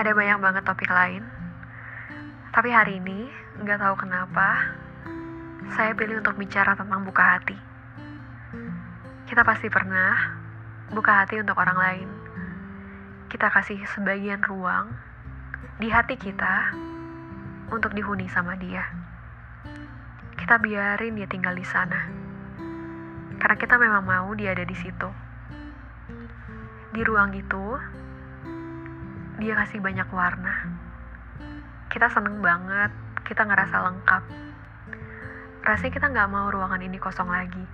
Ada banyak banget topik lain. Tapi hari ini, nggak tahu kenapa, saya pilih untuk bicara tentang buka hati. Kita pasti pernah buka hati untuk orang lain. Kita kasih sebagian ruang di hati kita untuk dihuni sama dia. Kita biarin dia tinggal di sana. Karena kita memang mau dia ada di situ. Di ruang itu, dia kasih banyak warna. Kita seneng banget, kita ngerasa lengkap. Rasanya kita nggak mau ruangan ini kosong lagi.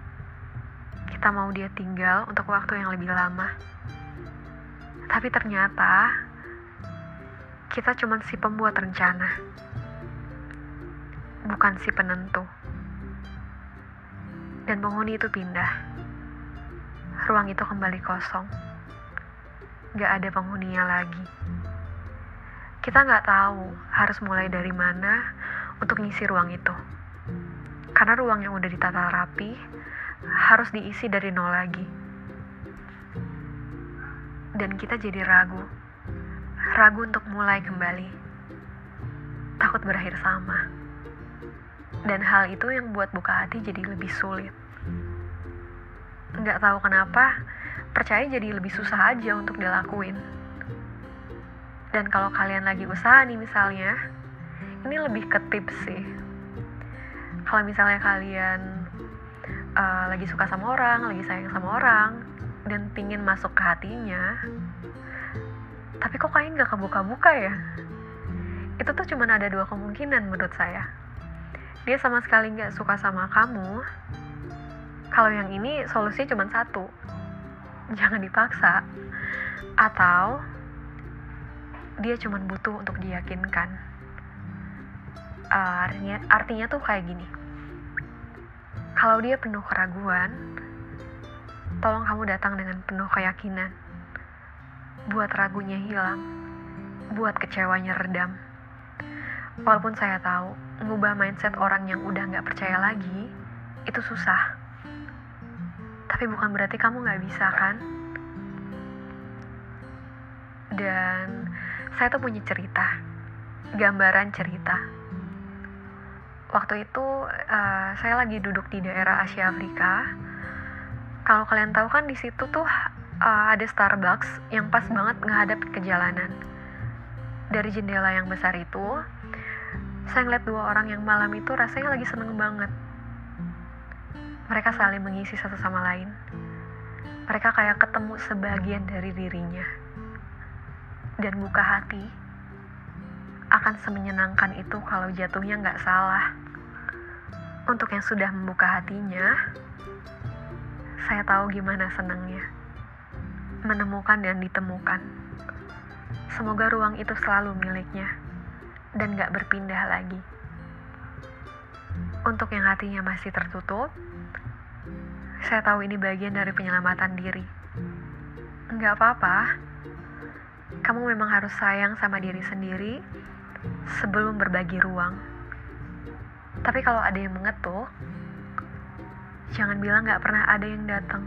Kita mau dia tinggal untuk waktu yang lebih lama. Tapi ternyata kita cuma si pembuat rencana, bukan si penentu. Dan penghuni itu pindah. Ruang itu kembali kosong. Gak ada penghuninya lagi. Kita nggak tahu harus mulai dari mana untuk ngisi ruang itu. Karena ruang yang udah ditata rapi harus diisi dari nol lagi. Dan kita jadi ragu. Ragu untuk mulai kembali. Takut berakhir sama. Dan hal itu yang buat buka hati jadi lebih sulit. Nggak tahu kenapa, percaya jadi lebih susah aja untuk dilakuin. Dan kalau kalian lagi usaha nih misalnya, ini lebih ke tips sih. Kalau misalnya kalian uh, lagi suka sama orang, lagi sayang sama orang, dan pingin masuk ke hatinya, tapi kok kalian gak kebuka-buka ya? Itu tuh cuma ada dua kemungkinan menurut saya. Dia sama sekali gak suka sama kamu. Kalau yang ini solusinya cuma satu. Jangan dipaksa. Atau dia cuma butuh untuk diyakinkan. Uh, artinya, artinya tuh kayak gini. Kalau dia penuh keraguan, tolong kamu datang dengan penuh keyakinan. Buat ragunya hilang, buat kecewanya redam. Walaupun saya tahu, ngubah mindset orang yang udah nggak percaya lagi, itu susah. Tapi bukan berarti kamu nggak bisa kan? Dan saya tuh punya cerita, gambaran cerita. Waktu itu uh, saya lagi duduk di daerah Asia Afrika. Kalau kalian tahu kan di situ tuh uh, ada Starbucks yang pas banget menghadap ke jalanan. Dari jendela yang besar itu, saya ngeliat dua orang yang malam itu rasanya lagi seneng banget. Mereka saling mengisi satu sama lain. Mereka kayak ketemu sebagian dari dirinya. Dan buka hati akan semenyenangkan itu kalau jatuhnya nggak salah. Untuk yang sudah membuka hatinya, saya tahu gimana senangnya. Menemukan dan ditemukan. Semoga ruang itu selalu miliknya dan gak berpindah lagi. Untuk yang hatinya masih tertutup, saya tahu ini bagian dari penyelamatan diri. Nggak apa-apa, kamu memang harus sayang sama diri sendiri sebelum berbagi ruang. Tapi kalau ada yang mengetuk, jangan bilang nggak pernah ada yang datang.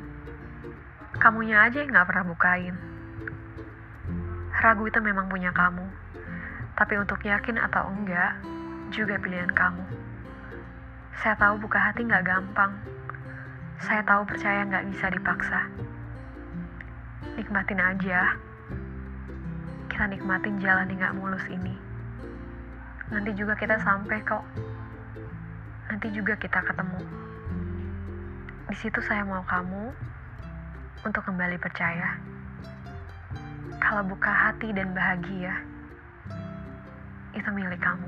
Kamunya aja yang nggak pernah bukain. Ragu itu memang punya kamu. Tapi untuk yakin atau enggak, juga pilihan kamu. Saya tahu buka hati nggak gampang. Saya tahu percaya nggak bisa dipaksa. Nikmatin aja. Kita nikmatin jalan yang nggak mulus ini. Nanti juga kita sampai kok. Nanti juga kita ketemu. Di situ saya mau kamu untuk kembali percaya. Kalau buka hati dan bahagia, itu milik kamu.